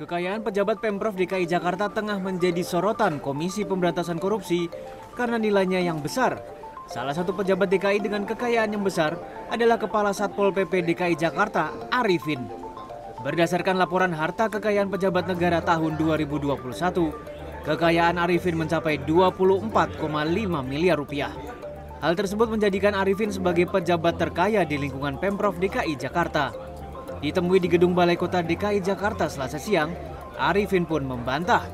Kekayaan pejabat Pemprov DKI Jakarta tengah menjadi sorotan Komisi Pemberantasan Korupsi karena nilainya yang besar. Salah satu pejabat DKI dengan kekayaan yang besar adalah Kepala Satpol PP DKI Jakarta, Arifin. Berdasarkan laporan harta kekayaan pejabat negara tahun 2021, kekayaan Arifin mencapai 24,5 miliar rupiah. Hal tersebut menjadikan Arifin sebagai pejabat terkaya di lingkungan Pemprov DKI Jakarta. Ditemui di gedung Balai Kota DKI Jakarta selasa siang, Arifin pun membantah.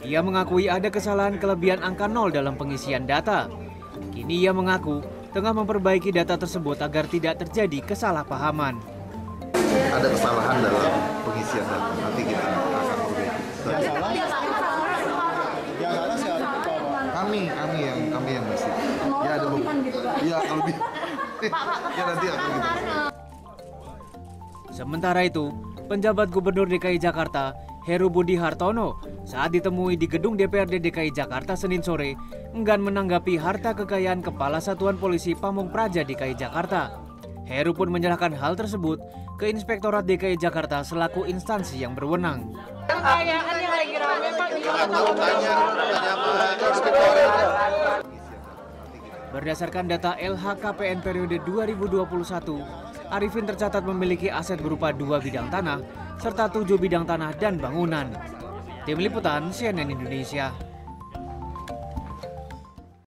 Ia mengakui ada kesalahan kelebihan angka nol dalam pengisian data. Kini ia mengaku tengah memperbaiki data tersebut agar tidak terjadi kesalahpahaman. Ada kesalahan dalam pengisian data. Nanti kita akan perbaiki. Kami, kami yang kami yang mesti. Ya ada beberapa. Ya lebih. ya nanti akan kita. Sementara itu, penjabat Gubernur DKI Jakarta, Heru Budi Hartono, saat ditemui di gedung DPRD DKI Jakarta Senin sore, enggan menanggapi harta kekayaan Kepala Satuan Polisi Pamung Praja DKI Jakarta. Heru pun menyerahkan hal tersebut ke Inspektorat DKI Jakarta selaku instansi yang berwenang. Kekayaan yang lagi rame Pak di Berdasarkan data LHKPN periode 2021, Arifin tercatat memiliki aset berupa dua bidang tanah serta tujuh bidang tanah dan bangunan. Tim Liputan CNN Indonesia.